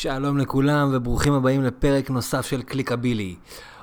שלום לכולם וברוכים הבאים לפרק נוסף של קליקבילי.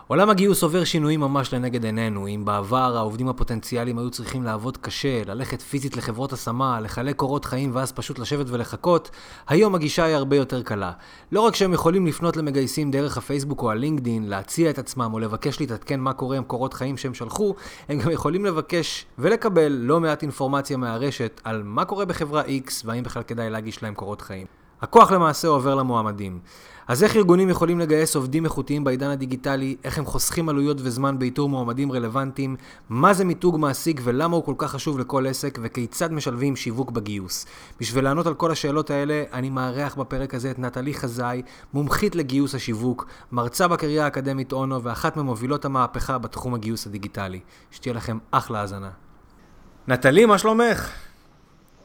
עולם הגיוס עובר שינויים ממש לנגד עינינו. אם בעבר העובדים הפוטנציאליים היו צריכים לעבוד קשה, ללכת פיזית לחברות השמה, לחלק קורות חיים ואז פשוט לשבת ולחכות, היום הגישה היא הרבה יותר קלה. לא רק שהם יכולים לפנות למגייסים דרך הפייסבוק או הלינקדין, להציע את עצמם או לבקש להתעדכן מה קורה עם קורות חיים שהם שלחו, הם גם יכולים לבקש ולקבל לא מעט אינפורמציה מהרשת על מה קורה בחברה X והאם בכלל כדאי להגיש להם קורות חיים. הכוח למעשה עובר למועמדים. אז איך ארגונים יכולים לגייס עובדים איכותיים בעידן הדיגיטלי, איך הם חוסכים עלויות וזמן באיתור מועמדים רלוונטיים, מה זה מיתוג מעסיק ולמה הוא כל כך חשוב לכל עסק, וכיצד משלבים שיווק בגיוס. בשביל לענות על כל השאלות האלה, אני מארח בפרק הזה את נטלי חזאי, מומחית לגיוס השיווק, מרצה בקריירה האקדמית אונו ואחת ממובילות המהפכה בתחום הגיוס הדיגיטלי. שתהיה לכם אחלה האזנה. נטלי, מה שלומך?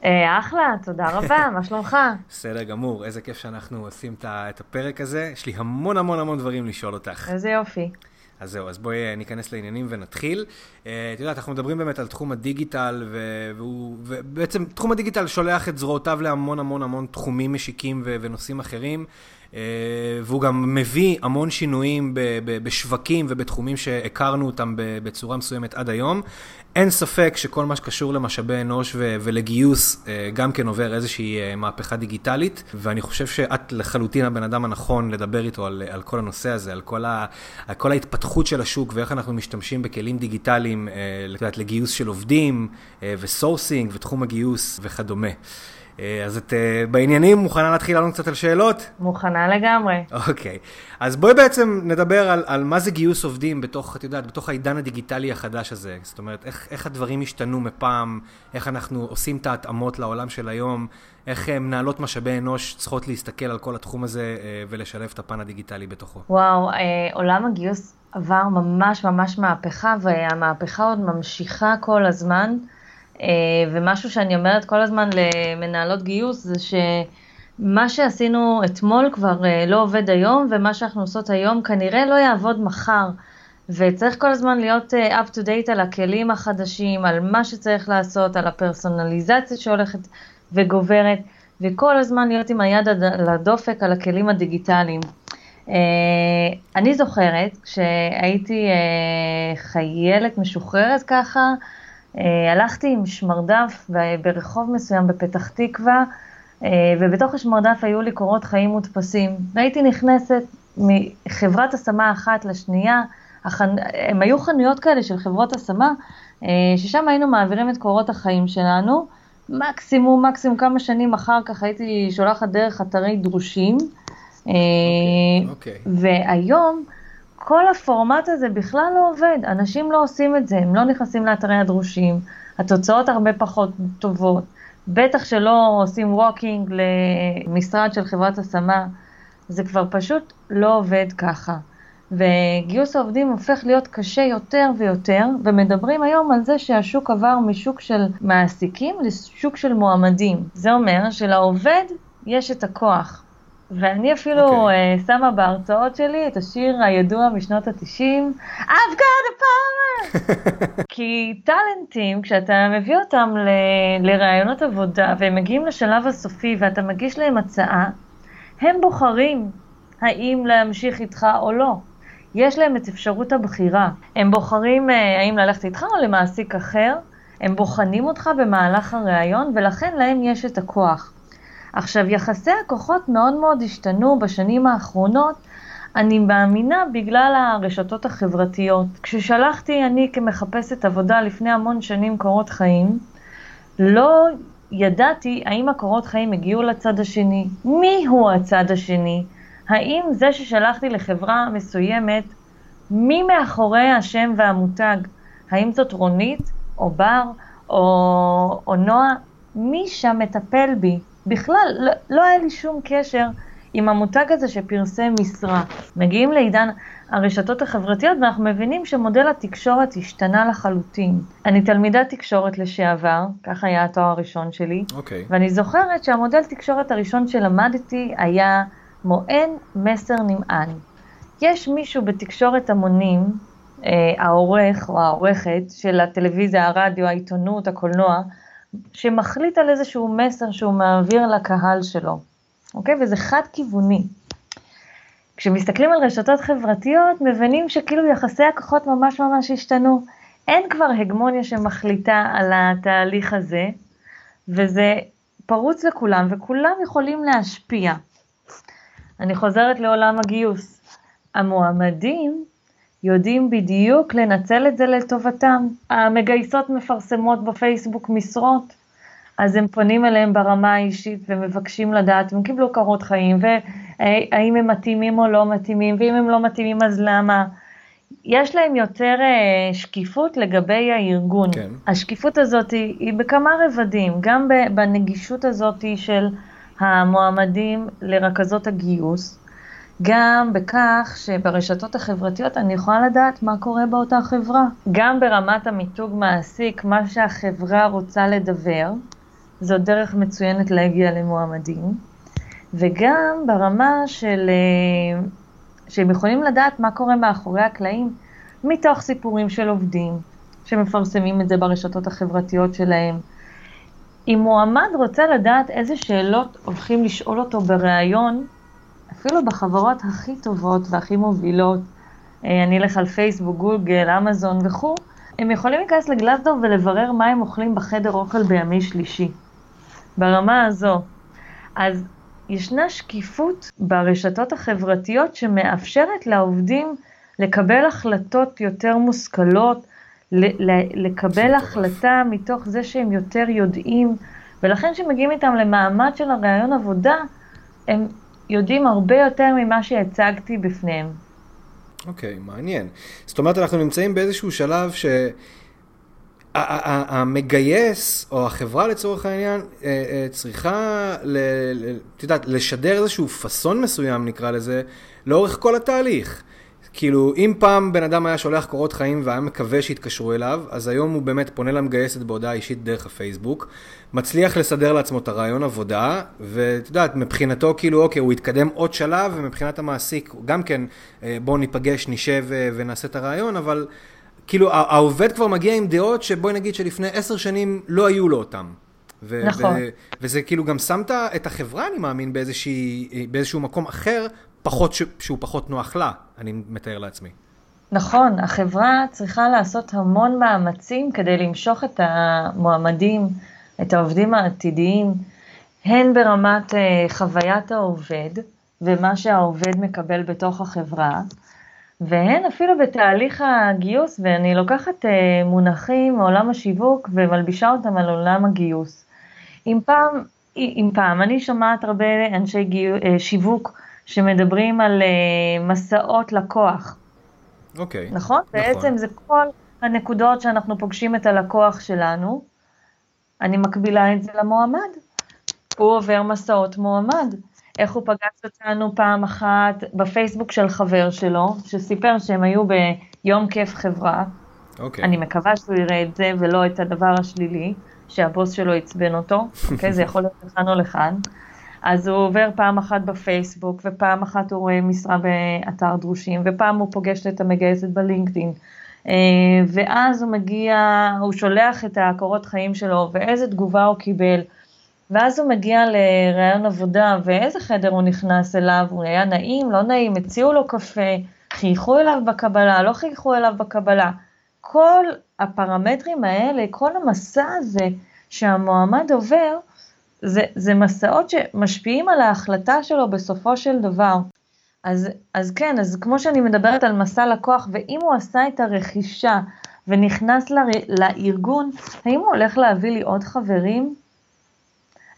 אה, אחלה, תודה רבה, מה שלומך? בסדר גמור, איזה כיף שאנחנו עושים את הפרק הזה. יש לי המון המון המון דברים לשאול אותך. איזה יופי. אז זהו, אז בואי אה, ניכנס לעניינים ונתחיל. אה, את יודעת, אנחנו מדברים באמת על תחום הדיגיטל, והוא, ובעצם תחום הדיגיטל שולח את זרועותיו להמון המון המון תחומים משיקים ונושאים אחרים. והוא גם מביא המון שינויים בשווקים ובתחומים שהכרנו אותם בצורה מסוימת עד היום. אין ספק שכל מה שקשור למשאבי אנוש ולגיוס אה, גם כן עובר איזושהי אה, מהפכה דיגיטלית, ואני חושב שאת לחלוטין הבן אדם הנכון לדבר איתו על, על כל הנושא הזה, על כל, ה- על כל ההתפתחות של השוק ואיך אנחנו משתמשים בכלים דיגיטליים, אה, לגיוס של עובדים ו sourcing ותחום הגיוס וכדומה. אה, אז את אה, בעניינים מוכנה להתחיל לענות קצת על שאלות? מוכנה לגמרי. אוקיי. אז בואי בעצם נדבר על, על מה זה גיוס עובדים בתוך, את יודעת, בתוך העידן הדיגיטלי החדש הזה. זאת אומרת, איך, איך הדברים השתנו מפעם, איך אנחנו עושים את ההתאמות לעולם של היום, איך אה, מנהלות משאבי אנוש צריכות להסתכל על כל התחום הזה ולשלב את הפן הדיגיטלי בתוכו. וואו, עולם הגיוס עבר ממש ממש מהפכה, והמהפכה עוד ממשיכה כל הזמן. אה, ומשהו שאני אומרת כל הזמן למנהלות גיוס זה שמה שעשינו אתמול כבר אה, לא עובד היום, ומה שאנחנו עושות היום כנראה לא יעבוד מחר. וצריך כל הזמן להיות אה, up to date על הכלים החדשים, על מה שצריך לעשות, על הפרסונליזציה שהולכת וגוברת, וכל הזמן להיות עם היד על הדופק על הכלים הדיגיטליים. אני זוכרת כשהייתי חיילת משוחררת ככה, הלכתי עם שמרדף ברחוב מסוים בפתח תקווה, אה, ובתוך השמרדף היו לי קורות חיים מודפסים. והייתי נכנסת מחברת השמה אחת לשנייה, הם היו חנויות כאלה של חברות השמה, אה, ששם היינו מעבירים את קורות החיים שלנו. מקסימום, מקסימום כמה שנים אחר כך הייתי שולחת דרך אתרי דרושים. Okay, okay. והיום, כל הפורמט הזה בכלל לא עובד, אנשים לא עושים את זה, הם לא נכנסים לאתרי הדרושים, התוצאות הרבה פחות טובות, בטח שלא עושים walking למשרד של חברת השמה, זה כבר פשוט לא עובד ככה. וגיוס העובדים הופך להיות קשה יותר ויותר, ומדברים היום על זה שהשוק עבר משוק של מעסיקים לשוק של מועמדים. זה אומר שלעובד יש את הכוח, ואני אפילו okay. אוקיי. uh, שמה בהרצאות שלי את השיר הידוע משנות ה-90, I've got a power! כי טאלנטים, כשאתה מביא אותם ל- לראיונות עבודה והם מגיעים לשלב הסופי ואתה מגיש להם הצעה, הם בוחרים האם להמשיך איתך או לא. יש להם את אפשרות הבחירה. הם בוחרים uh, האם ללכת איתך או למעסיק אחר, הם בוחנים אותך במהלך הראיון ולכן להם יש את הכוח. עכשיו, יחסי הכוחות מאוד מאוד השתנו בשנים האחרונות, אני מאמינה בגלל הרשתות החברתיות. כששלחתי אני כמחפשת עבודה לפני המון שנים קורות חיים, לא ידעתי האם הקורות חיים הגיעו לצד השני, מי הוא הצד השני, האם זה ששלחתי לחברה מסוימת, מי מאחורי השם והמותג, האם זאת רונית או בר או, או נועה, מי שם מטפל בי. בכלל, לא, לא היה לי שום קשר עם המותג הזה שפרסם משרה. מגיעים לעידן הרשתות החברתיות ואנחנו מבינים שמודל התקשורת השתנה לחלוטין. אני תלמידת תקשורת לשעבר, כך היה התואר הראשון שלי, okay. אוקיי. ואני זוכרת שהמודל תקשורת הראשון שלמדתי היה מוען מסר נמען. יש מישהו בתקשורת המונים, אה, העורך או העורכת של הטלוויזיה, הרדיו, העיתונות, הקולנוע, שמחליט על איזשהו מסר שהוא מעביר לקהל שלו. אוקיי? וזה חד-כיווני. כשמסתכלים על רשתות חברתיות, מבינים שכאילו יחסי הכוחות ממש ממש השתנו. אין כבר הגמוניה שמחליטה על התהליך הזה, וזה פרוץ לכולם, וכולם יכולים להשפיע. אני חוזרת לעולם הגיוס. המועמדים יודעים בדיוק לנצל את זה לטובתם. המגייסות מפרסמות בפייסבוק משרות, אז הם פונים אליהם ברמה האישית ומבקשים לדעת, הם קיבלו קורות חיים, והאם הם מתאימים או לא מתאימים, ואם הם לא מתאימים אז למה. יש להם יותר אה, שקיפות לגבי הארגון. כן. השקיפות הזאת היא, היא בכמה רבדים, גם בנגישות הזאת של המועמדים לרכזות הגיוס, גם בכך שברשתות החברתיות אני יכולה לדעת מה קורה באותה חברה. גם ברמת המיתוג מעסיק, מה שהחברה רוצה לדבר, זו דרך מצוינת להגיע למועמדים, וגם ברמה של, אה, שהם יכולים לדעת מה קורה מאחורי הקלעים, מתוך סיפורים של עובדים, שמפרסמים את זה ברשתות החברתיות שלהם. אם מועמד רוצה לדעת איזה שאלות הולכים לשאול אותו בריאיון, אפילו בחברות הכי טובות והכי מובילות, אה, אני אלך על פייסבוק, גוגל, אמזון וכו', הם יכולים להיכנס לגלסדור ולברר מה הם אוכלים בחדר אוכל בימי שלישי. ברמה הזו. אז ישנה שקיפות ברשתות החברתיות שמאפשרת לעובדים לקבל החלטות יותר מושכלות, לקבל החלטה מתוך זה שהם יותר יודעים, ולכן כשמגיעים איתם למעמד של הרעיון עבודה, הם יודעים הרבה יותר ממה שהצגתי בפניהם. אוקיי, okay, מעניין. זאת אומרת, אנחנו נמצאים באיזשהו שלב ש... המגייס, או החברה לצורך העניין, אה, אה, צריכה, את יודעת, לשדר איזשהו פאסון מסוים, נקרא לזה, לאורך כל התהליך. כאילו, אם פעם בן אדם היה שולח קורות חיים והיה מקווה שיתקשרו אליו, אז היום הוא באמת פונה למגייסת בהודעה אישית דרך הפייסבוק, מצליח לסדר לעצמו את הרעיון עבודה, ואת יודעת, מבחינתו כאילו, אוקיי, הוא יתקדם עוד שלב, ומבחינת המעסיק, גם כן, אה, בואו ניפגש, נשב ונעשה את הרעיון, אבל כאילו, העובד כבר מגיע עם דעות שבואי נגיד שלפני עשר שנים לא היו לו אותם. ו- נכון. ו- וזה כאילו גם שמת את החברה, אני מאמין, באיזשהו מקום אחר, פחות ש- שהוא פחות נוח לה, אני מתאר לעצמי. נכון, החברה צריכה לעשות המון מאמצים כדי למשוך את המועמדים, את העובדים העתידיים, הן ברמת uh, חוויית העובד ומה שהעובד מקבל בתוך החברה, והן אפילו בתהליך הגיוס, ואני לוקחת אה, מונחים מעולם השיווק ומלבישה אותם על עולם הגיוס. אם פעם, אם פעם, אני שומעת הרבה אנשי גיו, אה, שיווק שמדברים על אה, מסעות לקוח. אוקיי. נכון? נכון? בעצם זה כל הנקודות שאנחנו פוגשים את הלקוח שלנו, אני מקבילה את זה למועמד. הוא עובר מסעות מועמד. איך הוא פגש אותנו פעם אחת בפייסבוק של חבר שלו, שסיפר שהם היו ביום כיף חברה. אוקיי. Okay. אני מקווה שהוא יראה את זה ולא את הדבר השלילי, שהבוס שלו עצבן אותו, אוקיי? זה יכול להיות לכאן או לכאן. אז הוא עובר פעם אחת בפייסבוק, ופעם אחת הוא רואה משרה באתר דרושים, ופעם הוא פוגש את המגייסת בלינקדאין. אה, ואז הוא מגיע, הוא שולח את הקורות חיים שלו, ואיזה תגובה הוא קיבל. ואז הוא מגיע לראיון עבודה, ואיזה חדר הוא נכנס אליו, הוא היה נעים, לא נעים, הציעו לו קפה, חייכו אליו בקבלה, לא חייכו אליו בקבלה. כל הפרמטרים האלה, כל המסע הזה שהמועמד עובר, זה, זה מסעות שמשפיעים על ההחלטה שלו בסופו של דבר. אז, אז כן, אז כמו שאני מדברת על מסע לקוח, ואם הוא עשה את הרכישה ונכנס ל, לארגון, האם הוא הולך להביא לי עוד חברים?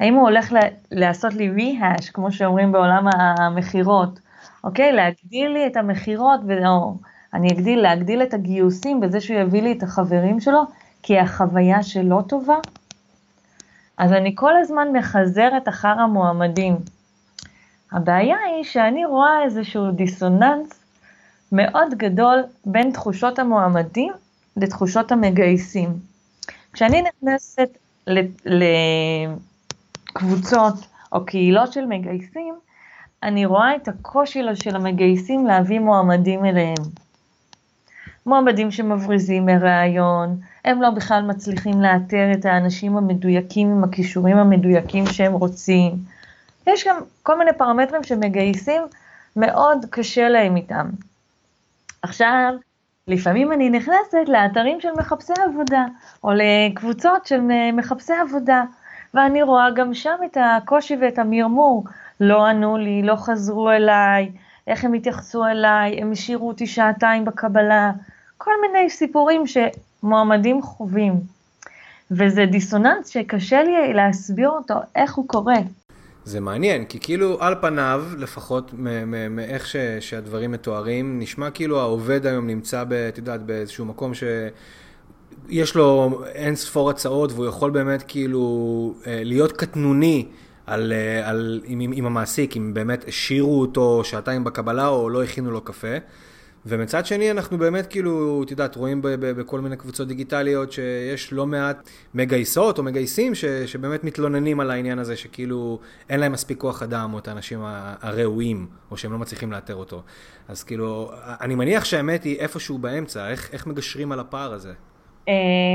האם הוא הולך לעשות לי ריהאש, כמו שאומרים בעולם המכירות, אוקיי? להגדיל לי את המכירות, או אני אגדיל, להגדיל את הגיוסים בזה שהוא יביא לי את החברים שלו, כי החוויה שלו טובה. אז אני כל הזמן מחזרת אחר המועמדים. הבעיה היא שאני רואה איזשהו דיסוננס מאוד גדול בין תחושות המועמדים לתחושות המגייסים. כשאני נכנסת ל... ל... קבוצות או קהילות של מגייסים, אני רואה את הקושי של המגייסים להביא מועמדים אליהם. מועמדים שמבריזים מראיון, הם לא בכלל מצליחים לאתר את האנשים המדויקים עם הכישורים המדויקים שהם רוצים, יש גם כל מיני פרמטרים שמגייסים, מאוד קשה להם איתם. עכשיו, לפעמים אני נכנסת לאתרים של מחפשי עבודה, או לקבוצות של מחפשי עבודה, ואני רואה גם שם את הקושי ואת המרמור. לא ענו לי, לא חזרו אליי, איך הם התייחסו אליי, הם השאירו אותי שעתיים בקבלה, כל מיני סיפורים שמועמדים חווים. וזה דיסוננס שקשה לי להסביר אותו, איך הוא קורה. זה מעניין, כי כאילו על פניו, לפחות מאיך ש, שהדברים מתוארים, נשמע כאילו העובד היום נמצא, את יודעת, באיזשהו מקום שיש לו אין ספור הצעות והוא יכול באמת כאילו אה, להיות קטנוני על, אה, על, עם, עם המעסיק, אם באמת השאירו אותו שעתיים בקבלה או לא הכינו לו קפה. ומצד שני אנחנו באמת כאילו, את יודעת, רואים ב- ב- בכל מיני קבוצות דיגיטליות שיש לא מעט מגייסות או מגייסים ש- שבאמת מתלוננים על העניין הזה שכאילו אין להם מספיק כוח אדם או את האנשים הראויים או שהם לא מצליחים לאתר אותו. אז כאילו, אני מניח שהאמת היא איפשהו באמצע, איך, איך מגשרים על הפער הזה? אה,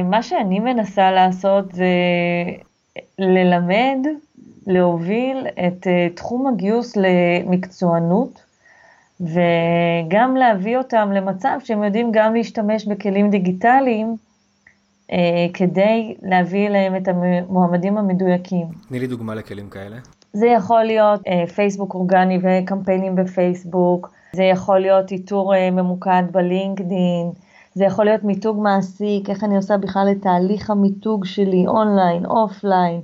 מה שאני מנסה לעשות זה ללמד, להוביל את אה, תחום הגיוס למקצוענות. וגם להביא אותם למצב שהם יודעים גם להשתמש בכלים דיגיטליים אה, כדי להביא אליהם את המועמדים המדויקים. תני לי דוגמה לכלים כאלה. זה יכול להיות אה, פייסבוק אורגני וקמפיינים בפייסבוק, זה יכול להיות איתור אה, ממוקד בלינקדין, זה יכול להיות מיתוג מעסיק, איך אני עושה בכלל את תהליך המיתוג שלי online, offline,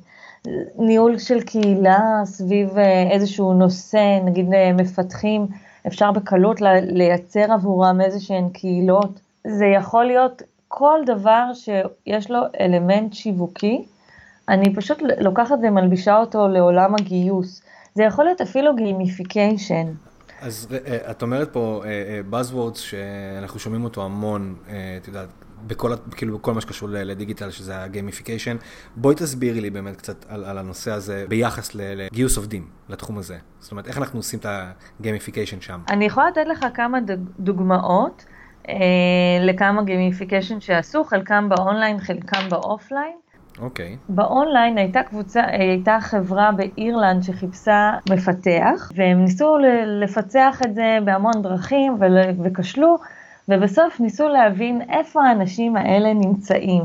ניהול של קהילה סביב אה, איזשהו נושא, נגיד אה, מפתחים. אפשר בקלות לייצר עבורם איזה שהן קהילות. זה יכול להיות כל דבר שיש לו אלמנט שיווקי, אני פשוט לוקחת ומלבישה אותו לעולם הגיוס. זה יכול להיות אפילו gamification. אז אה, את אומרת פה Buzzwords שאנחנו שומעים אותו המון, את יודעת, בכל, כאילו, בכל מה שקשור לדיגיטל, שזה ה gamification. בואי תסבירי לי באמת קצת על, על הנושא הזה ביחס לגיוס עובדים לתחום הזה. זאת אומרת, איך אנחנו עושים את ה gamification שם? אני יכולה לתת לך כמה דוגמאות אה, לכמה gamification שעשו, חלקם באונליין, חלקם ב offline. אוקיי. Okay. באונליין הייתה קבוצה, הייתה חברה באירלנד שחיפשה מפתח, והם ניסו לפצח את זה בהמון דרכים וכשלו. ובסוף ניסו להבין איפה האנשים האלה נמצאים,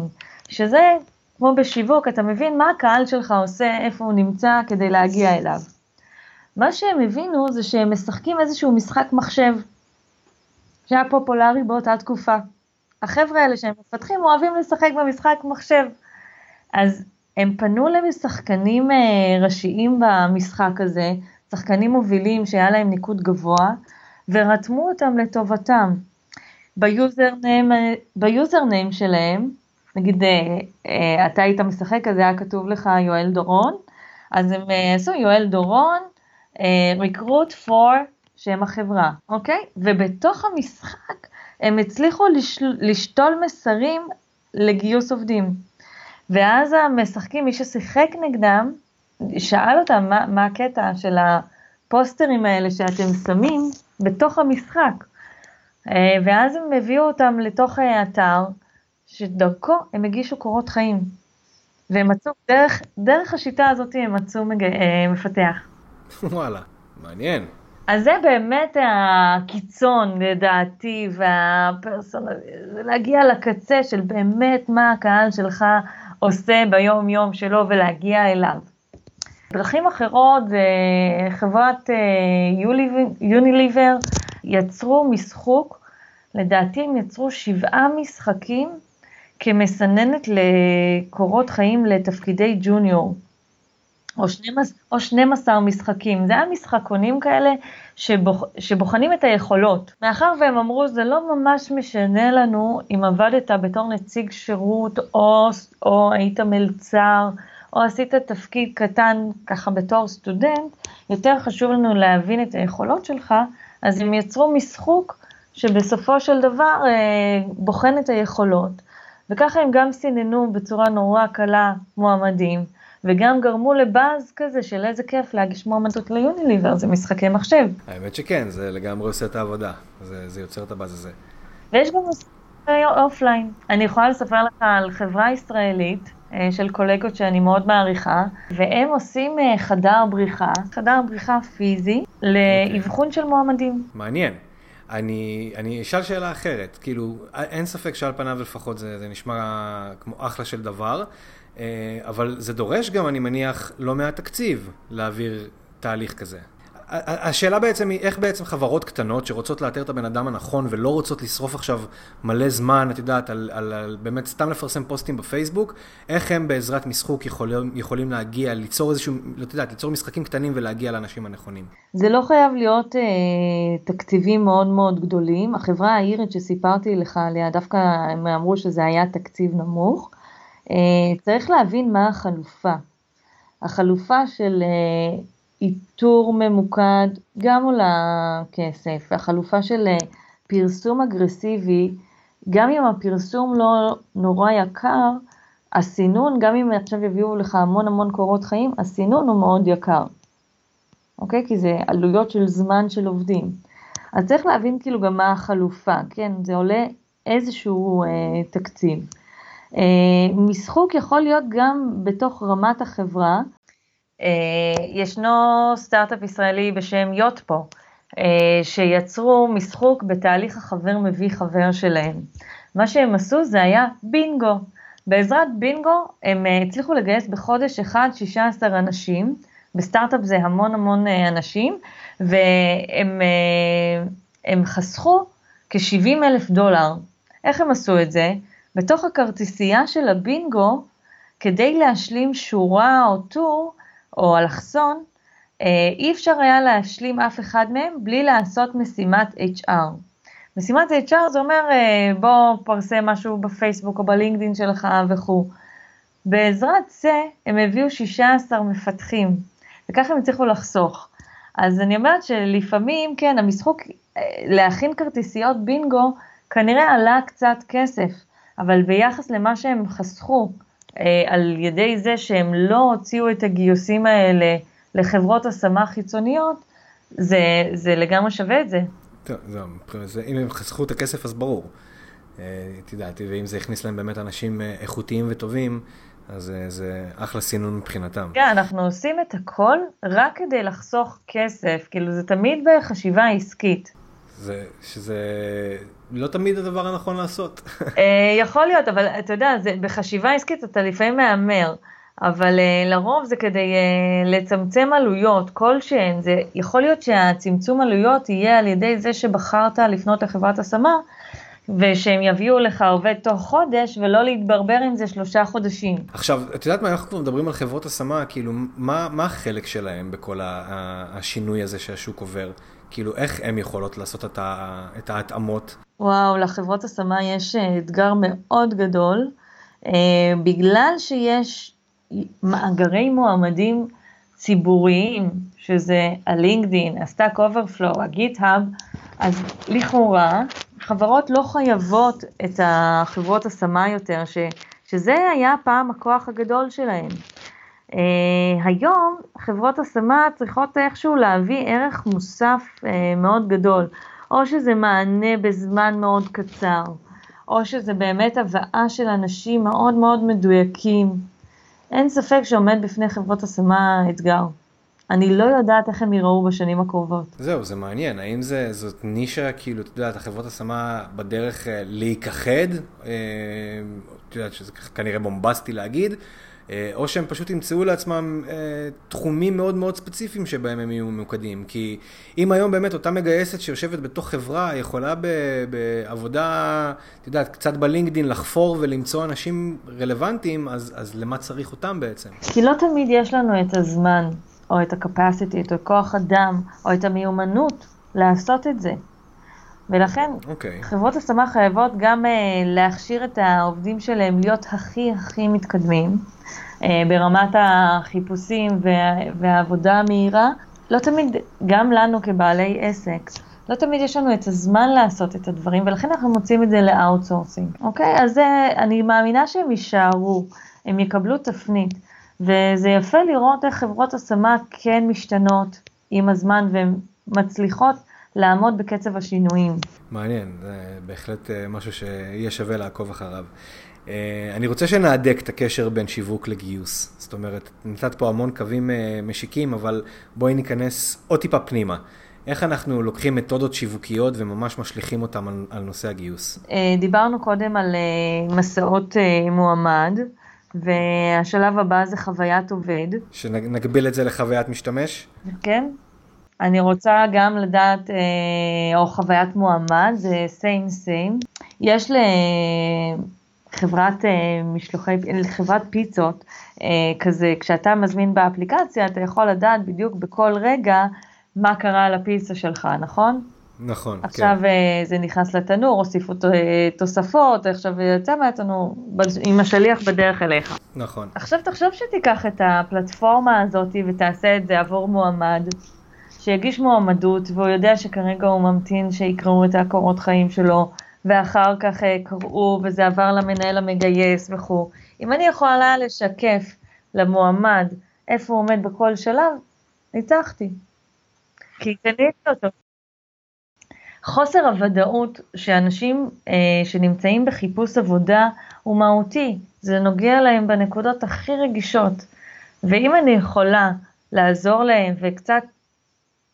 שזה כמו בשיווק, אתה מבין מה הקהל שלך עושה, איפה הוא נמצא כדי להגיע אליו. מה שהם הבינו זה שהם משחקים איזשהו משחק מחשב, שהיה פופולרי באותה תקופה. החבר'ה האלה שהם מפתחים אוהבים לשחק במשחק מחשב. אז הם פנו לשחקנים אה, ראשיים במשחק הזה, שחקנים מובילים שהיה להם ניקוד גבוה, ורתמו אותם לטובתם. ביוזרניים שלהם, נגיד אה, אה, אתה היית משחק, אז היה כתוב לך יואל דורון, אז הם אה, עשו יואל דורון, recruit for שם החברה, אוקיי? ובתוך המשחק הם הצליחו לשל, לשתול מסרים לגיוס עובדים. ואז המשחקים, מי ששיחק נגדם, שאל אותם מה, מה הקטע של הפוסטרים האלה שאתם שמים בתוך המשחק. אה, ואז הם הביאו אותם לתוך האתר, שדרכו הם הגישו קורות חיים. והם מצאו, דרך, דרך השיטה הזאת הם מצאו מג... אה, מפתח. וואלה, מעניין. אז זה באמת הקיצון לדעתי, והפרסונל... להגיע לקצה של באמת מה הקהל שלך עושה ביום יום שלו ולהגיע אליו. דרכים אחרות זה חברת יוניליבר, יצרו משחוק, לדעתי הם יצרו שבעה משחקים כמסננת לקורות חיים לתפקידי ג'וניור. או 12, או 12 משחקים, זה היה משחקונים כאלה שבוח, שבוחנים את היכולות. מאחר והם אמרו, זה לא ממש משנה לנו אם עבדת בתור נציג שירות, או, או היית מלצר, או עשית תפקיד קטן ככה בתור סטודנט, יותר חשוב לנו להבין את היכולות שלך, אז הם יצרו משחוק שבסופו של דבר אה, בוחן את היכולות. וככה הם גם סיננו בצורה נורא קלה מועמדים, וגם גרמו לבאז כזה של איזה כיף להגיש מועמדות ליוניליבר, זה משחקי מחשב. האמת שכן, זה לגמרי עושה את העבודה, זה, זה יוצר את הבאז הזה. ויש גם משחקי offline. אני יכולה לספר לך על חברה ישראלית של קולגות שאני מאוד מעריכה, והם עושים אה, חדר בריחה, חדר בריחה פיזי, לאבחון של מועמדים. מעניין. אני, אני אשאל שאלה אחרת, כאילו, אין ספק שעל פניו לפחות זה, זה נשמע כמו אחלה של דבר, אה, אבל זה דורש גם, אני מניח, לא מעט תקציב להעביר תהליך כזה. השאלה בעצם היא, איך בעצם חברות קטנות שרוצות לאתר את הבן אדם הנכון ולא רוצות לשרוף עכשיו מלא זמן, את יודעת, על, על, על באמת סתם לפרסם פוסטים בפייסבוק, איך הם בעזרת משחוק יכולים, יכולים להגיע, ליצור איזשהו, לא יודעת, ליצור משחקים קטנים ולהגיע לאנשים הנכונים? זה לא חייב להיות אה, תקציבים מאוד מאוד גדולים. החברה האירית שסיפרתי לך עליה, דווקא הם אמרו שזה היה תקציב נמוך. אה, צריך להבין מה החלופה. החלופה של... אה, איתור ממוקד גם עולה כסף, והחלופה של אה, פרסום אגרסיבי, גם אם הפרסום לא נורא יקר, הסינון, גם אם עכשיו יביאו לך המון המון קורות חיים, הסינון הוא מאוד יקר, אוקיי? כי זה עלויות של זמן של עובדים. אז צריך להבין כאילו גם מה החלופה, כן? זה עולה איזשהו אה, תקציב. אה, משחוק יכול להיות גם בתוך רמת החברה, ישנו סטארט-אפ ישראלי בשם יוטפו, אה, שיצרו משחוק בתהליך החבר מביא חבר שלהם. מה שהם עשו זה היה בינגו. בעזרת בינגו הם אה, הצליחו לגייס בחודש אחד 16 אנשים, בסטארט-אפ זה המון המון אנשים, והם חסכו כ-70 אלף דולר. איך הם עשו את זה? בתוך הכרטיסייה של הבינגו, כדי להשלים שורה או טור, או אלכסון, אה, אי אפשר היה להשלים אף אחד מהם בלי לעשות משימת HR. משימת HR זה אומר אה, בוא פרסם משהו בפייסבוק או בלינקדאין שלך וכו'. בעזרת זה הם הביאו 16 מפתחים, וככה הם הצליחו לחסוך. אז אני אומרת שלפעמים, כן, המשחוק, אה, להכין כרטיסיות בינגו, כנראה עלה קצת כסף, אבל ביחס למה שהם חסכו על ידי זה שהם לא הוציאו את הגיוסים האלה לחברות השמה חיצוניות, זה, זה לגמרי שווה את זה. טוב, זה, זה, אם הם חסכו את הכסף אז ברור. אה, את יודעת, ואם זה הכניס להם באמת אנשים אה, איכותיים וטובים, אז זה אחלה סינון מבחינתם. כן, אנחנו עושים את הכל רק כדי לחסוך כסף, כאילו זה תמיד בחשיבה עסקית. זה, שזה לא תמיד הדבר הנכון לעשות. אה, יכול להיות, אבל אתה יודע, זה, בחשיבה עסקית אתה לפעמים מהמר, אבל uh, לרוב זה כדי uh, לצמצם עלויות כלשהן, זה יכול להיות שהצמצום עלויות יהיה על ידי זה שבחרת לפנות לחברת השמה, ושהם יביאו לך עובד תוך חודש, ולא להתברבר עם זה שלושה חודשים. עכשיו, את יודעת מה, אנחנו כבר מדברים על חברות השמה, כאילו, מה, מה החלק שלהם בכל השינוי הזה שהשוק עובר? כאילו, איך הן יכולות לעשות את, ה, את ההתאמות? וואו, לחברות השמה יש אה, אתגר מאוד גדול, אה, בגלל שיש מאגרי מועמדים ציבוריים, שזה ה LinkedIn, ה Stack Overflow, ה GitHub, אז לכאורה חברות לא חייבות את החברות השמה יותר, ש, שזה היה פעם הכוח הגדול שלהם. Uh, היום חברות השמה צריכות איכשהו להביא ערך מוסף uh, מאוד גדול, או שזה מענה בזמן מאוד קצר, או שזה באמת הבאה של אנשים מאוד מאוד מדויקים. אין ספק שעומד בפני חברות השמה אתגר. אני לא יודעת איך הם יראו בשנים הקרובות. זהו, זה מעניין. האם זה, זאת נישה, כאילו, את יודעת, החברות השמה בדרך להיכחד, את יודעת שזה כנראה בומבסטי להגיד, אה, או שהם פשוט ימצאו לעצמם אה, תחומים מאוד מאוד ספציפיים שבהם הם יהיו ממוקדים. כי אם היום באמת אותה מגייסת שיושבת בתוך חברה יכולה בעבודה, את יודעת, קצת בלינקדין לחפור ולמצוא אנשים רלוונטיים, אז, אז למה צריך אותם בעצם? כי לא תמיד יש לנו את הזמן, או את ה capacity, את הכוח אדם, או את המיומנות לעשות את זה. ולכן okay. אוקיי. חברות השמה חייבות גם uh, להכשיר את העובדים שלהם להיות הכי הכי מתקדמים uh, ברמת החיפושים וה, והעבודה המהירה. לא תמיד, גם לנו כבעלי עסק, לא תמיד יש לנו את הזמן לעשות את הדברים, ולכן אנחנו מוצאים את זה ל outsourcing, אוקיי? Okay? אז uh, אני מאמינה שהם יישארו, הם יקבלו תפנית, וזה יפה לראות איך חברות השמה כן משתנות עם הזמן והן מצליחות לעמוד בקצב השינויים. מעניין, זה בהחלט אה, משהו שיהיה שווה לעקוב אחריו. אה, אני רוצה שנהדק את הקשר בין שיווק לגיוס. זאת אומרת, נתת פה המון קווים אה, משיקים, אבל בואי ניכנס עוד טיפה פנימה. איך אנחנו לוקחים מתודות שיווקיות וממש משליכים אותם על, על נושא הגיוס? דיברנו קודם על מסעות מועמד, והשלב הבא זה חוויית עובד. שנגביל את זה לחוויית משתמש? כן. אני רוצה גם לדעת, או חוויית מועמד, זה same same. יש לחברת משלוחי, לחברת פיצות, כזה, כשאתה מזמין באפליקציה, אתה יכול לדעת בדיוק בכל רגע מה קרה לפיצה שלך, נכון? נכון, עכשיו כן. זה נכנס לתנור, הוסיפו תוספות, עכשיו יצא מהתנור עם השליח בדרך אליך. נכון. עכשיו תחשוב שתיקח את הפלטפורמה הזאת ותעשה את זה עבור מועמד, שיגיש מועמדות והוא יודע שכרגע הוא ממתין שיקראו את הקורות חיים שלו, ואחר כך קראו וזה עבר למנהל המגייס וכו'. אם אני יכולה לשקף למועמד איפה הוא עומד בכל שלב, ניצחתי. כי קניתי אותו. חוסר הוודאות שאנשים אה, שנמצאים בחיפוש עבודה הוא מהותי, זה נוגע להם בנקודות הכי רגישות. ואם אני יכולה לעזור להם וקצת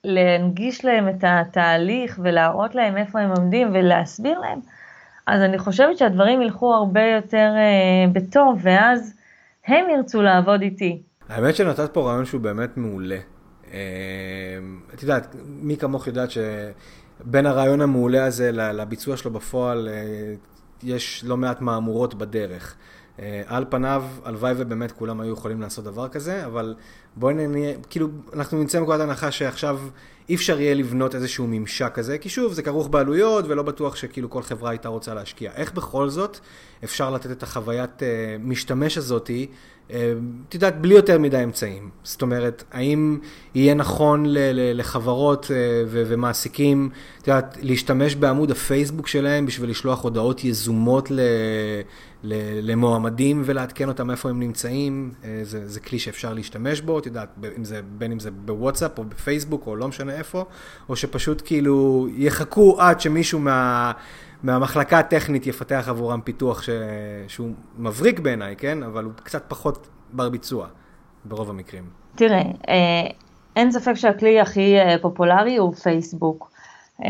להנגיש להם את התהליך ולהראות להם איפה הם עומדים ולהסביר להם, אז אני חושבת שהדברים ילכו הרבה יותר אה, בטוב, ואז הם ירצו לעבוד איתי. האמת שנתת פה רעיון שהוא באמת מעולה. אה, את יודעת, מי כמוך יודעת שבין הרעיון המעולה הזה לביצוע שלו בפועל, אה, יש לא מעט מהמורות בדרך. אה, על פניו, הלוואי ובאמת כולם היו יכולים לעשות דבר כזה, אבל בואי נהיה, כאילו, אנחנו נמצא מנקודת הנחה שעכשיו אי אפשר יהיה לבנות איזשהו ממשק כזה, כי שוב, זה כרוך בעלויות, ולא בטוח שכאילו כל חברה הייתה רוצה להשקיע. איך בכל זאת אפשר לתת את החוויית uh, משתמש הזאתי, את יודעת, בלי יותר מדי אמצעים? זאת אומרת, האם יהיה נכון לחברות ו- ומעסיקים, את יודעת, להשתמש בעמוד הפייסבוק שלהם בשביל לשלוח הודעות יזומות למועמדים ולעדכן אותם איפה הם נמצאים, זה, זה כלי שאפשר להשתמש בו, את יודעת, אם זה, בין אם זה בוואטסאפ או בפייסבוק או לא משנה איפה, או שפשוט כאילו יחכו עד שמישהו מה, מהמחלקה הטכנית יפתח עבורם פיתוח ש, שהוא מבריק בעיניי, כן? אבל הוא קצת פחות בר ביצוע ברוב המקרים. תראה, אה, אין ספק שהכלי הכי אה, פופולרי הוא פייסבוק. אה,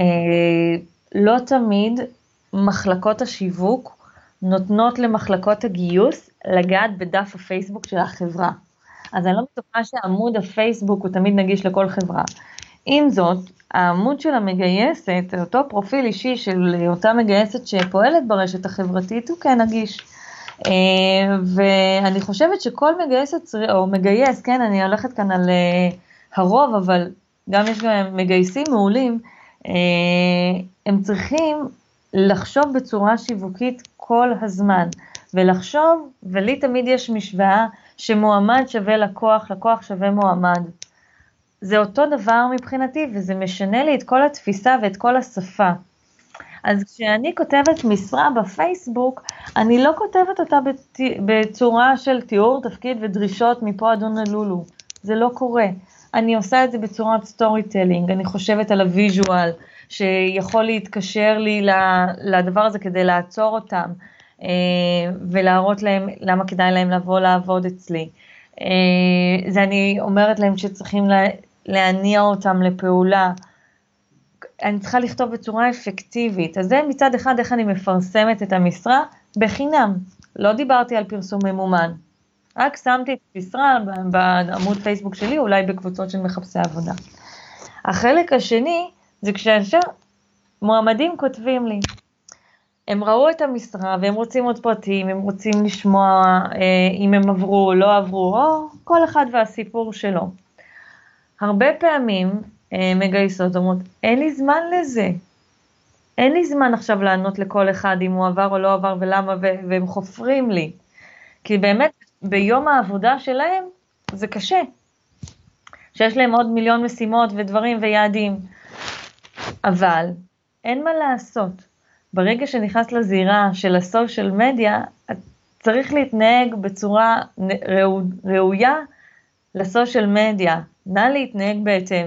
לא תמיד מחלקות השיווק נותנות למחלקות הגיוס לגעת בדף הפייסבוק של החברה. אז אני לא בטוחה שעמוד הפייסבוק הוא תמיד נגיש לכל חברה. עם זאת, העמוד של המגייסת, אותו פרופיל אישי של אותה מגייסת שפועלת ברשת החברתית, הוא כן נגיש. אה, ואני חושבת שכל מגייסת, או מגייס, כן, אני הולכת כאן על אה, הרוב, אבל גם יש גם מגייסים מעולים, אה, הם צריכים לחשוב בצורה שיווקית כל הזמן, ולחשוב, ולי תמיד יש משוואה שמועמד שווה לקוח, לקוח שווה מועמד. זה אותו דבר מבחינתי, וזה משנה לי את כל התפיסה ואת כל השפה. אז כשאני כותבת משרה בפייסבוק, אני לא כותבת אותה בצורה של תיאור תפקיד ודרישות מפה עד הונולולו. זה לא קורה. אני עושה את זה בצורת storytelling, אני חושבת על ה visual, שיכול להתקשר לי לדבר הזה כדי לעצור אותם, אה, ולהראות להם למה כדאי להם לבוא לעבוד אצלי. אה, זה אני אומרת להם שצריכים להניע אותם לפעולה. אני צריכה לכתוב בצורה אפקטיבית. אז זה מצד אחד איך אני מפרסמת את המשרה בחינם. לא דיברתי על פרסום ממומן. רק שמתי את המשרה בעמוד פייסבוק שלי, אולי בקבוצות של מחפשי עבודה. החלק השני זה כשאנשי מועמדים כותבים לי. הם ראו את המשרה והם רוצים עוד פרטים, הם רוצים לשמוע אה, אם הם עברו או לא עברו, או כל אחד והסיפור שלו. הרבה פעמים אה, מגייסות אומרות, אין לי זמן לזה. אין לי זמן עכשיו לענות לכל אחד אם הוא עבר או לא עבר ולמה, והם חופרים לי. כי באמת ביום העבודה שלהם זה קשה. שיש להם עוד מיליון משימות ודברים ויעדים. אבל אין מה לעשות. ברגע שנכנס לזירה של הסושיאל מדיה, צריך להתנהג בצורה ראויה לסושיאל מדיה. נא להתנהג בהתאם.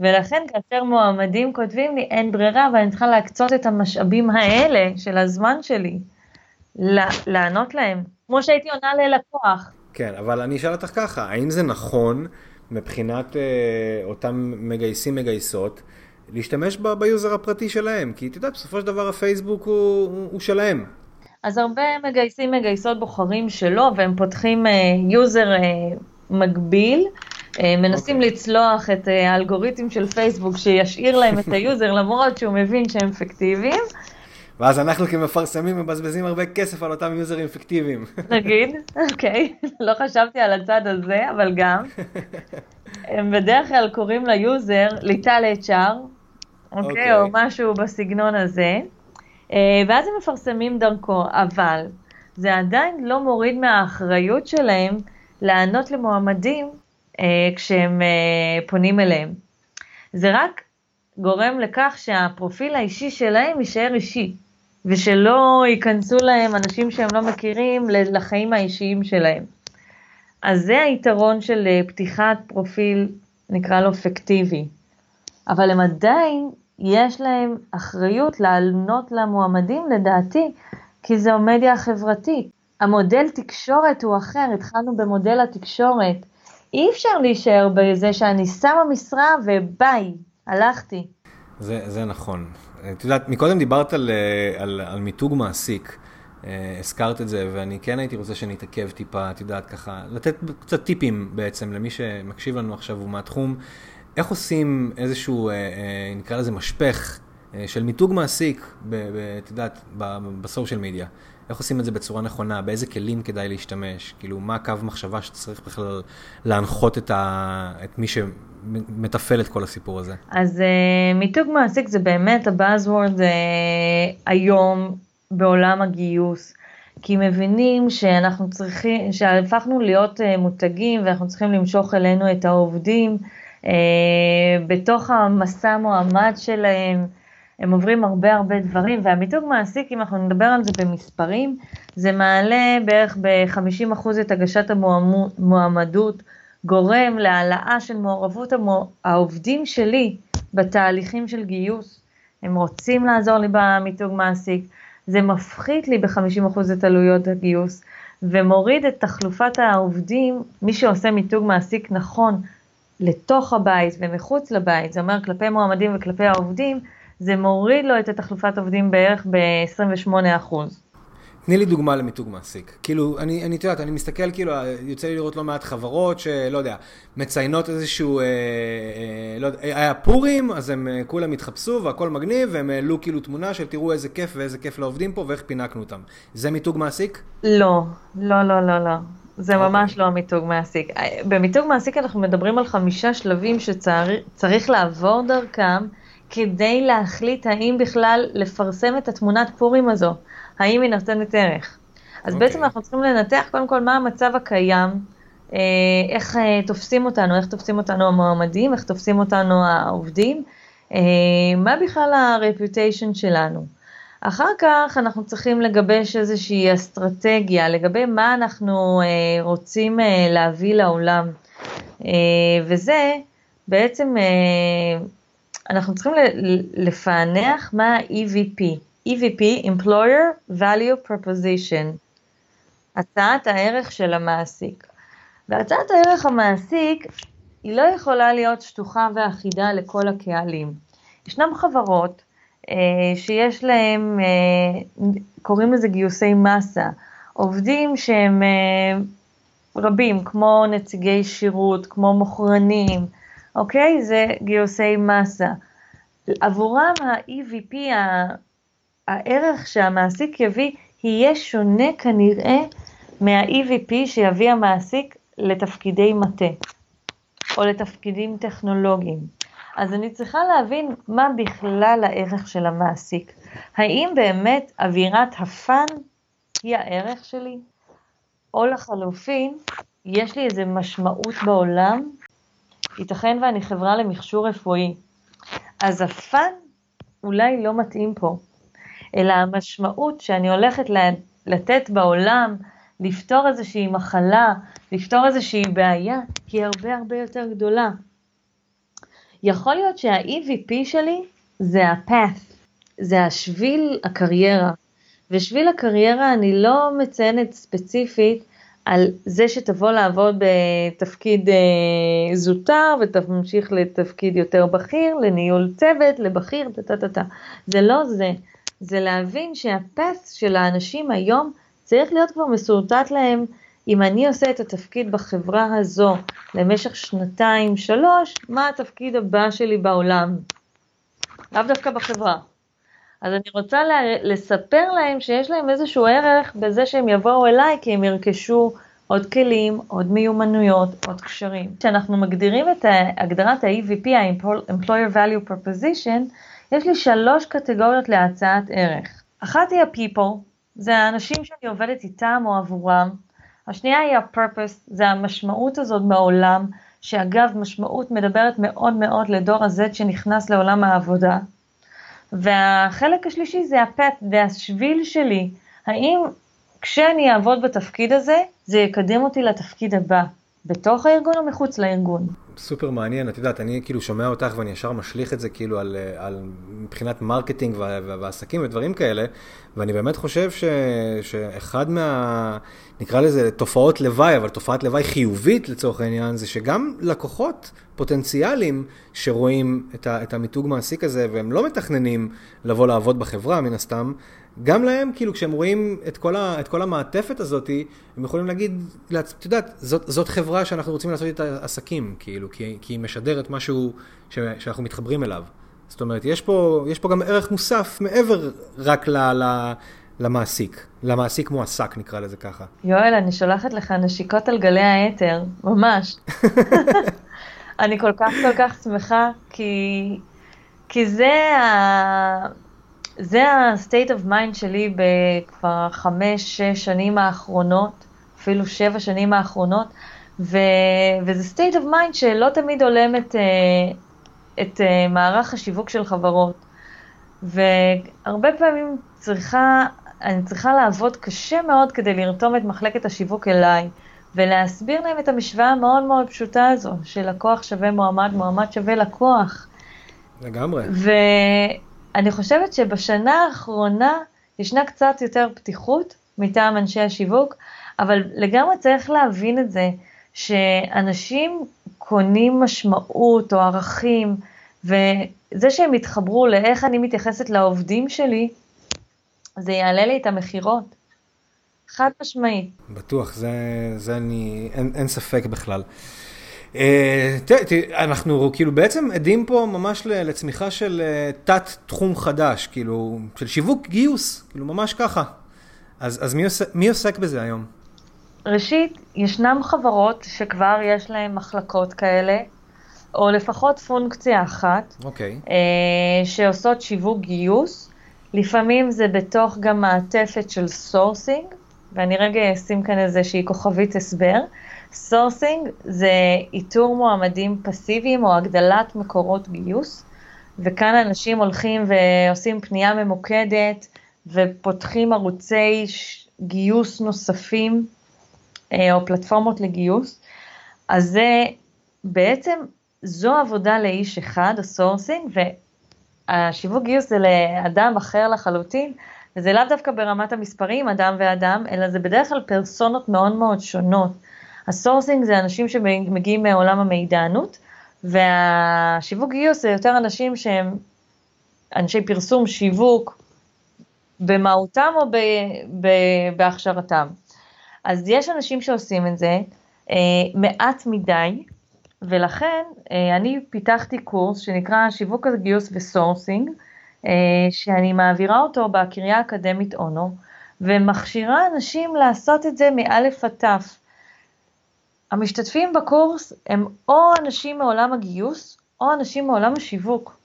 ולכן כאשר מועמדים כותבים לי אין ברירה ואני צריכה להקצות את המשאבים האלה של הזמן שלי לענות להם, כמו שהייתי עונה ללקוח. כן, אבל אני אשאל אותך ככה, האם זה נכון מבחינת אה, אותם מגייסים מגייסות, להשתמש ב- ב user הפרטי שלהם? כי אתה יודע, בסופו של דבר הפייסבוק הוא, הוא, הוא שלהם. אז הרבה מגייסים מגייסות בוחרים שלא, והם פותחים אה, user אה, מקביל. אה, מנסים okay. לצלוח את אה, האלגוריתם של פייסבוק שישאיר להם את ה user למרות שהוא מבין שהם פיקטיביים. ואז אנחנו כמפרסמים מבזבזים הרבה כסף על אותם יוזרים פיקטיביים. נגיד, אוקיי, לא חשבתי על הצד הזה, אבל גם. הם בדרך כלל קוראים ל user ליטל HR, אוקיי, אוקיי, או משהו בסגנון הזה, אה, ואז הם מפרסמים דרכו, אבל זה עדיין לא מוריד מהאחריות שלהם לענות למועמדים כשהם אה, פונים אליהם. זה רק גורם לכך שהפרופיל האישי שלהם יישאר אישי, ושלא ייכנסו להם אנשים שהם לא מכירים לחיים האישיים שלהם. אז זה היתרון של אה, פתיחת פרופיל, נקרא לו פיקטיבי. אבל הם עדיין, יש להם אחריות לענות למועמדים, לדעתי, כי זו מדיה חברתית. המודל תקשורת הוא אחר, התחלנו במודל התקשורת. אי אפשר להישאר בזה שאני שמה משרה וביי, הלכתי. זה, זה נכון. את יודעת, מקודם דיברת על, אה, על, על מיתוג מעסיק. אה, הזכרת את זה, ואני כן הייתי רוצה שנתעכב טיפה, את יודעת, ככה, לתת קצת טיפים בעצם למי שמקשיב לנו עכשיו ומהתחום, איך עושים איזשהו, אה, נקרא לזה משפך של מיתוג מעסיק, את יודעת, בסושיאל מדיה. איך עושים את זה בצורה נכונה, באיזה כלים כדאי להשתמש, כאילו מה הקו מחשבה שצריך בכלל להנחות את, ה... את מי שמתפעל את כל הסיפור הזה. אז uh, מיתוג מעסיק זה באמת הבאזוורד uh, היום בעולם הגיוס. כי מבינים שאנחנו צריכים, שהפכנו להיות uh, מותגים ואנחנו צריכים למשוך אלינו את העובדים uh, בתוך המסע מועמד שלהם. הם עוברים הרבה הרבה דברים, והמיתוג מעסיק, אם אנחנו נדבר על זה במספרים, זה מעלה בערך ב-50% את הגשת המועמדות, גורם להעלאה של מעורבות העובדים שלי בתהליכים של גיוס. הם רוצים לעזור לי במיתוג מעסיק, זה מפחית לי ב-50% את עלויות הגיוס, ומוריד את תחלופת העובדים, מי שעושה מיתוג מעסיק נכון, לתוך הבית ומחוץ לבית, זה אומר כלפי מועמדים וכלפי העובדים, זה מוריד לו את התחלופת עובדים בערך ב-28%. תני לי דוגמה למיתוג מעסיק. כאילו, אני, אני, את יודעת, אני מסתכל, כאילו, יוצא לי לראות לא מעט חברות שלא יודע, מציינות איזשהו, אה, אה, לא יודע, היה פורים, אז הם אה, כולם התחפשו והכל מגניב, והם העלו כאילו תמונה של תראו איזה כיף ואיזה כיף לעובדים פה ואיך פינקנו אותם. זה מיתוג מעסיק? לא, לא, לא, לא, לא. זה okay. אוקיי. ממש לא המיתוג מעסיק. אה, במיתוג מעסיק אנחנו מדברים על חמישה שלבים שצריך לעבור דרכם. כדי להחליט האם בכלל לפרסם את התמונת פורים הזו, האם היא נותנת ערך. אז okay. בעצם אוקיי. אנחנו צריכים לנתח קודם כל מה המצב הקיים, אה, איך אה, תופסים אותנו, איך תופסים אותנו המועמדים, איך תופסים אותנו העובדים, אה, מה בכלל הרפיוטיישן שלנו. אחר כך אנחנו צריכים לגבש איזושהי אסטרטגיה לגבי מה אנחנו רוצים להביא לעולם. וזה בעצם אנחנו צריכים לפענח מה ה-EVP, EVP, Employer Value Proposition, הצעת הערך של המעסיק. והצעת הערך המעסיק היא לא יכולה להיות שטוחה ואחידה לכל הקהלים. ישנם חברות אה, שיש להם, אה, קוראים לזה גיוסי מסה, עובדים שהם אה, רבים, כמו נציגי שירות, כמו מוכרנים, אוקיי? זה גיוסי מסה. עבורם ה-EVP, הערך שהמעסיק יביא, יהיה שונה כנראה מה-EVP שיביא המעסיק לתפקידי מטה, או לתפקידים טכנולוגיים. אז אני צריכה להבין מה בכלל הערך של המעסיק. האם באמת אווירת הפאן היא הערך שלי? או לחלופין, יש לי איזו משמעות בעולם ייתכן ואני חברה למכשור רפואי. אז הפאן אולי לא מתאים פה, אלא המשמעות שאני הולכת לתת בעולם, לפתור איזושהי מחלה, לפתור איזושהי בעיה, היא הרבה הרבה יותר גדולה. יכול להיות שה-EVP שלי זה ה-path, זה השביל הקריירה, ושביל הקריירה אני לא מציינת ספציפית על זה שתבוא לעבוד בתפקיד אה, זוטר ותמשיך לתפקיד יותר בכיר, לניהול צוות, לבכיר, טה-טה-טה. זה לא זה. זה להבין שהפס של האנשים היום צריך להיות כבר מסורטט להם, אם אני עושה את התפקיד בחברה הזו למשך שנתיים, שלוש, מה התפקיד הבא שלי בעולם? לאו דווקא בחברה. אז אני רוצה לספר להם שיש להם איזשהו ערך בזה שהם יבואו אליי כי הם ירכשו עוד כלים, עוד מיומנויות, עוד קשרים. כשאנחנו מגדירים את הגדרת ה-EVP, ה-Employer Value Proposition, יש לי שלוש קטגוריות להצעת ערך. אחת היא ה-people, זה האנשים שאני עובדת איתם או עבורם. השנייה היא ה-purpose, זה המשמעות הזאת בעולם, שאגב, משמעות מדברת מאוד מאוד לדור ה-Z שנכנס לעולם העבודה. והחלק השלישי זה ה path, זה השביל שלי. האם כשאני אעבוד בתפקיד הזה, זה יקדם אותי לתפקיד הבא, בתוך הארגון או מחוץ לארגון. סופר מעניין, את יודעת, אני כאילו שומע אותך ואני ישר משליך את זה כאילו על, על מבחינת marketing ועסקים ודברים כאלה, ואני באמת חושב ש, שאחד מה, נקרא לזה תופעות לוואי, אבל תופעת לוואי חיובית לצורך העניין, זה שגם לקוחות פוטנציאליים שרואים את, ה, את המיתוג מעסיק הזה, והם לא מתכננים לבוא לעבוד בחברה מן הסתם, גם להם, כאילו, כשהם רואים את כל, ה, את כל המעטפת הזאת, הם יכולים להגיד, את יודעת, זאת, זאת חברה שאנחנו רוצים לעשות איתה עסקים, כאילו, כי, כי היא משדרת משהו ש, שאנחנו מתחברים אליו. זאת אומרת, יש פה, יש פה גם ערך מוסף מעבר רק ל, ל, למעסיק, למעסיק מועסק נקרא לזה ככה. יואל, אני שולחת לך נשיקות על גלי האתר, ממש. אני כל כך כל כך שמחה, כי, כי זה ה... זה ה-state of mind שלי בכבר חמש, שש שנים האחרונות, אפילו שבע שנים האחרונות, ו, וזה state of mind שלא תמיד הולם את, אה, את אה, מערך השיווק של חברות. והרבה פעמים צריכה, אני צריכה לעבוד קשה מאוד כדי לרתום את מחלקת השיווק אליי, ולהסביר להם את המשוואה המאוד מאוד פשוטה הזו, שלקוח שווה מועמד, מועמד שווה לקוח. לגמרי. אני חושבת שבשנה האחרונה ישנה קצת יותר פתיחות מטעם אנשי השיווק, אבל לגמרי צריך להבין את זה, שאנשים קונים משמעות או ערכים, וזה שהם יתחברו לאיך אני מתייחסת לעובדים שלי, זה יעלה לי את המכירות. חד משמעית. בטוח, זה, זה אני, אין, אין ספק בכלל. אה, אנחנו כאילו בעצם עדים פה ממש לצמיחה של אה, תת תחום חדש, כאילו, של שיווק גיוס, כאילו ממש ככה. אז, אז מי, עוסק, מי עוסק בזה היום? ראשית, ישנם חברות שכבר יש להן מחלקות כאלה, או לפחות פונקציה אחת, okay. אה, שעושות שיווק גיוס. לפעמים זה בתוך גם מעטפת של sourcing, ואני רגע אשים כאן איזושהי כוכבית הסבר. sourcing זה איתור מועמדים פסיביים או הגדלת מקורות גיוס, וכאן אנשים הולכים ועושים פנייה ממוקדת ופותחים ערוצי גיוס נוספים אה, או פלטפורמות לגיוס. אז זה בעצם, זו עבודה לאיש אחד, ה sourcing, והשיווק גיוס זה לאדם אחר לחלוטין, וזה לאו דווקא ברמת המספרים, אדם ואדם, אלא זה בדרך כלל פרסונות מאוד מאוד שונות. ה sourcing זה אנשים שמגיעים מעולם המידענות, והשיווק גיוס זה יותר אנשים שהם אנשי פרסום, שיווק, במהותם או ב, ב, בהכשרתם. אז יש אנשים שעושים את זה, אה, מעט מדי, ולכן אה, אני פיתחתי קורס שנקרא שיווק הגיוס ו sourcing, אה, שאני מעבירה אותו בקריה האקדמית אונו, ומכשירה אנשים לעשות את זה מאלף עד תף. המשתתפים בקורס הם או אנשים מעולם הגיוס, או אנשים מעולם השיווק.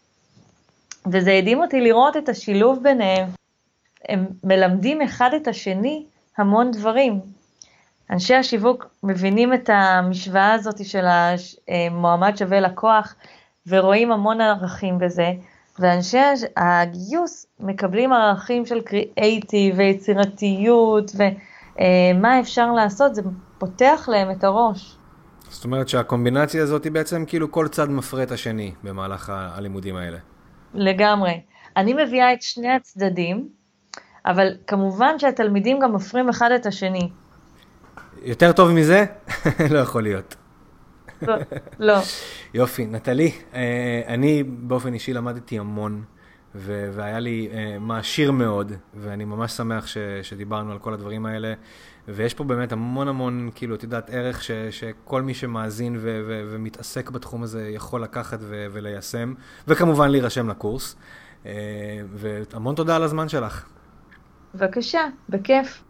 וזה הדהים אותי לראות את השילוב ביניהם. הם מלמדים אחד את השני המון דברים. אנשי השיווק מבינים את המשוואה הזאת של המועמד שווה לקוח, ורואים המון ערכים בזה, ואנשי הגיוס מקבלים ערכים של קריאייטיב ויצירתיות, ומה אפשר לעשות, זה פותח להם את הראש. זאת אומרת שהקומבינציה הזאת היא בעצם כאילו כל צד מפרה את השני במהלך הלימודים האלה. לגמרי. אני מביאה את שני הצדדים, אבל כמובן שהתלמידים גם מפרים אחד את השני. יותר טוב מזה? לא יכול להיות. לא, לא. יופי, נטלי, אה, אני באופן אישי למדתי המון, והיה לי uh, מעשיר מאוד, ואני ממש שמח ש- שדיברנו על כל הדברים האלה, ויש פה באמת המון המון, כאילו, את יודעת, ערך ש- שכל מי שמאזין ו- ו- ומתעסק בתחום הזה יכול לקחת ו- וליישם, וכמובן להירשם לקורס. אה, והמון תודה על הזמן שלך. בבקשה, בכיף.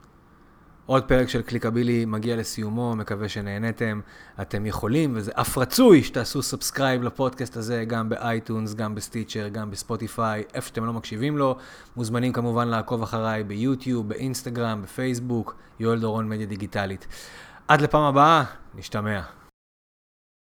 עוד פרק של קליקבילי מגיע לסיומו, מקווה שנהניתם. אתם יכולים, וזה אף רצוי, שתעשו subscribe לפודקאסט הזה, גם באייטונס, גם בסטיצ'ר, גם בספוטיפיי, איפה שאתם לא מקשיבים לו. מוזמנים כמובן לעקוב אחריי ביוטיוב, באינסטגרם, בפייסבוק, יואל דורון מדיה דיגיטלית. עד לפעם הבאה, נשתמע.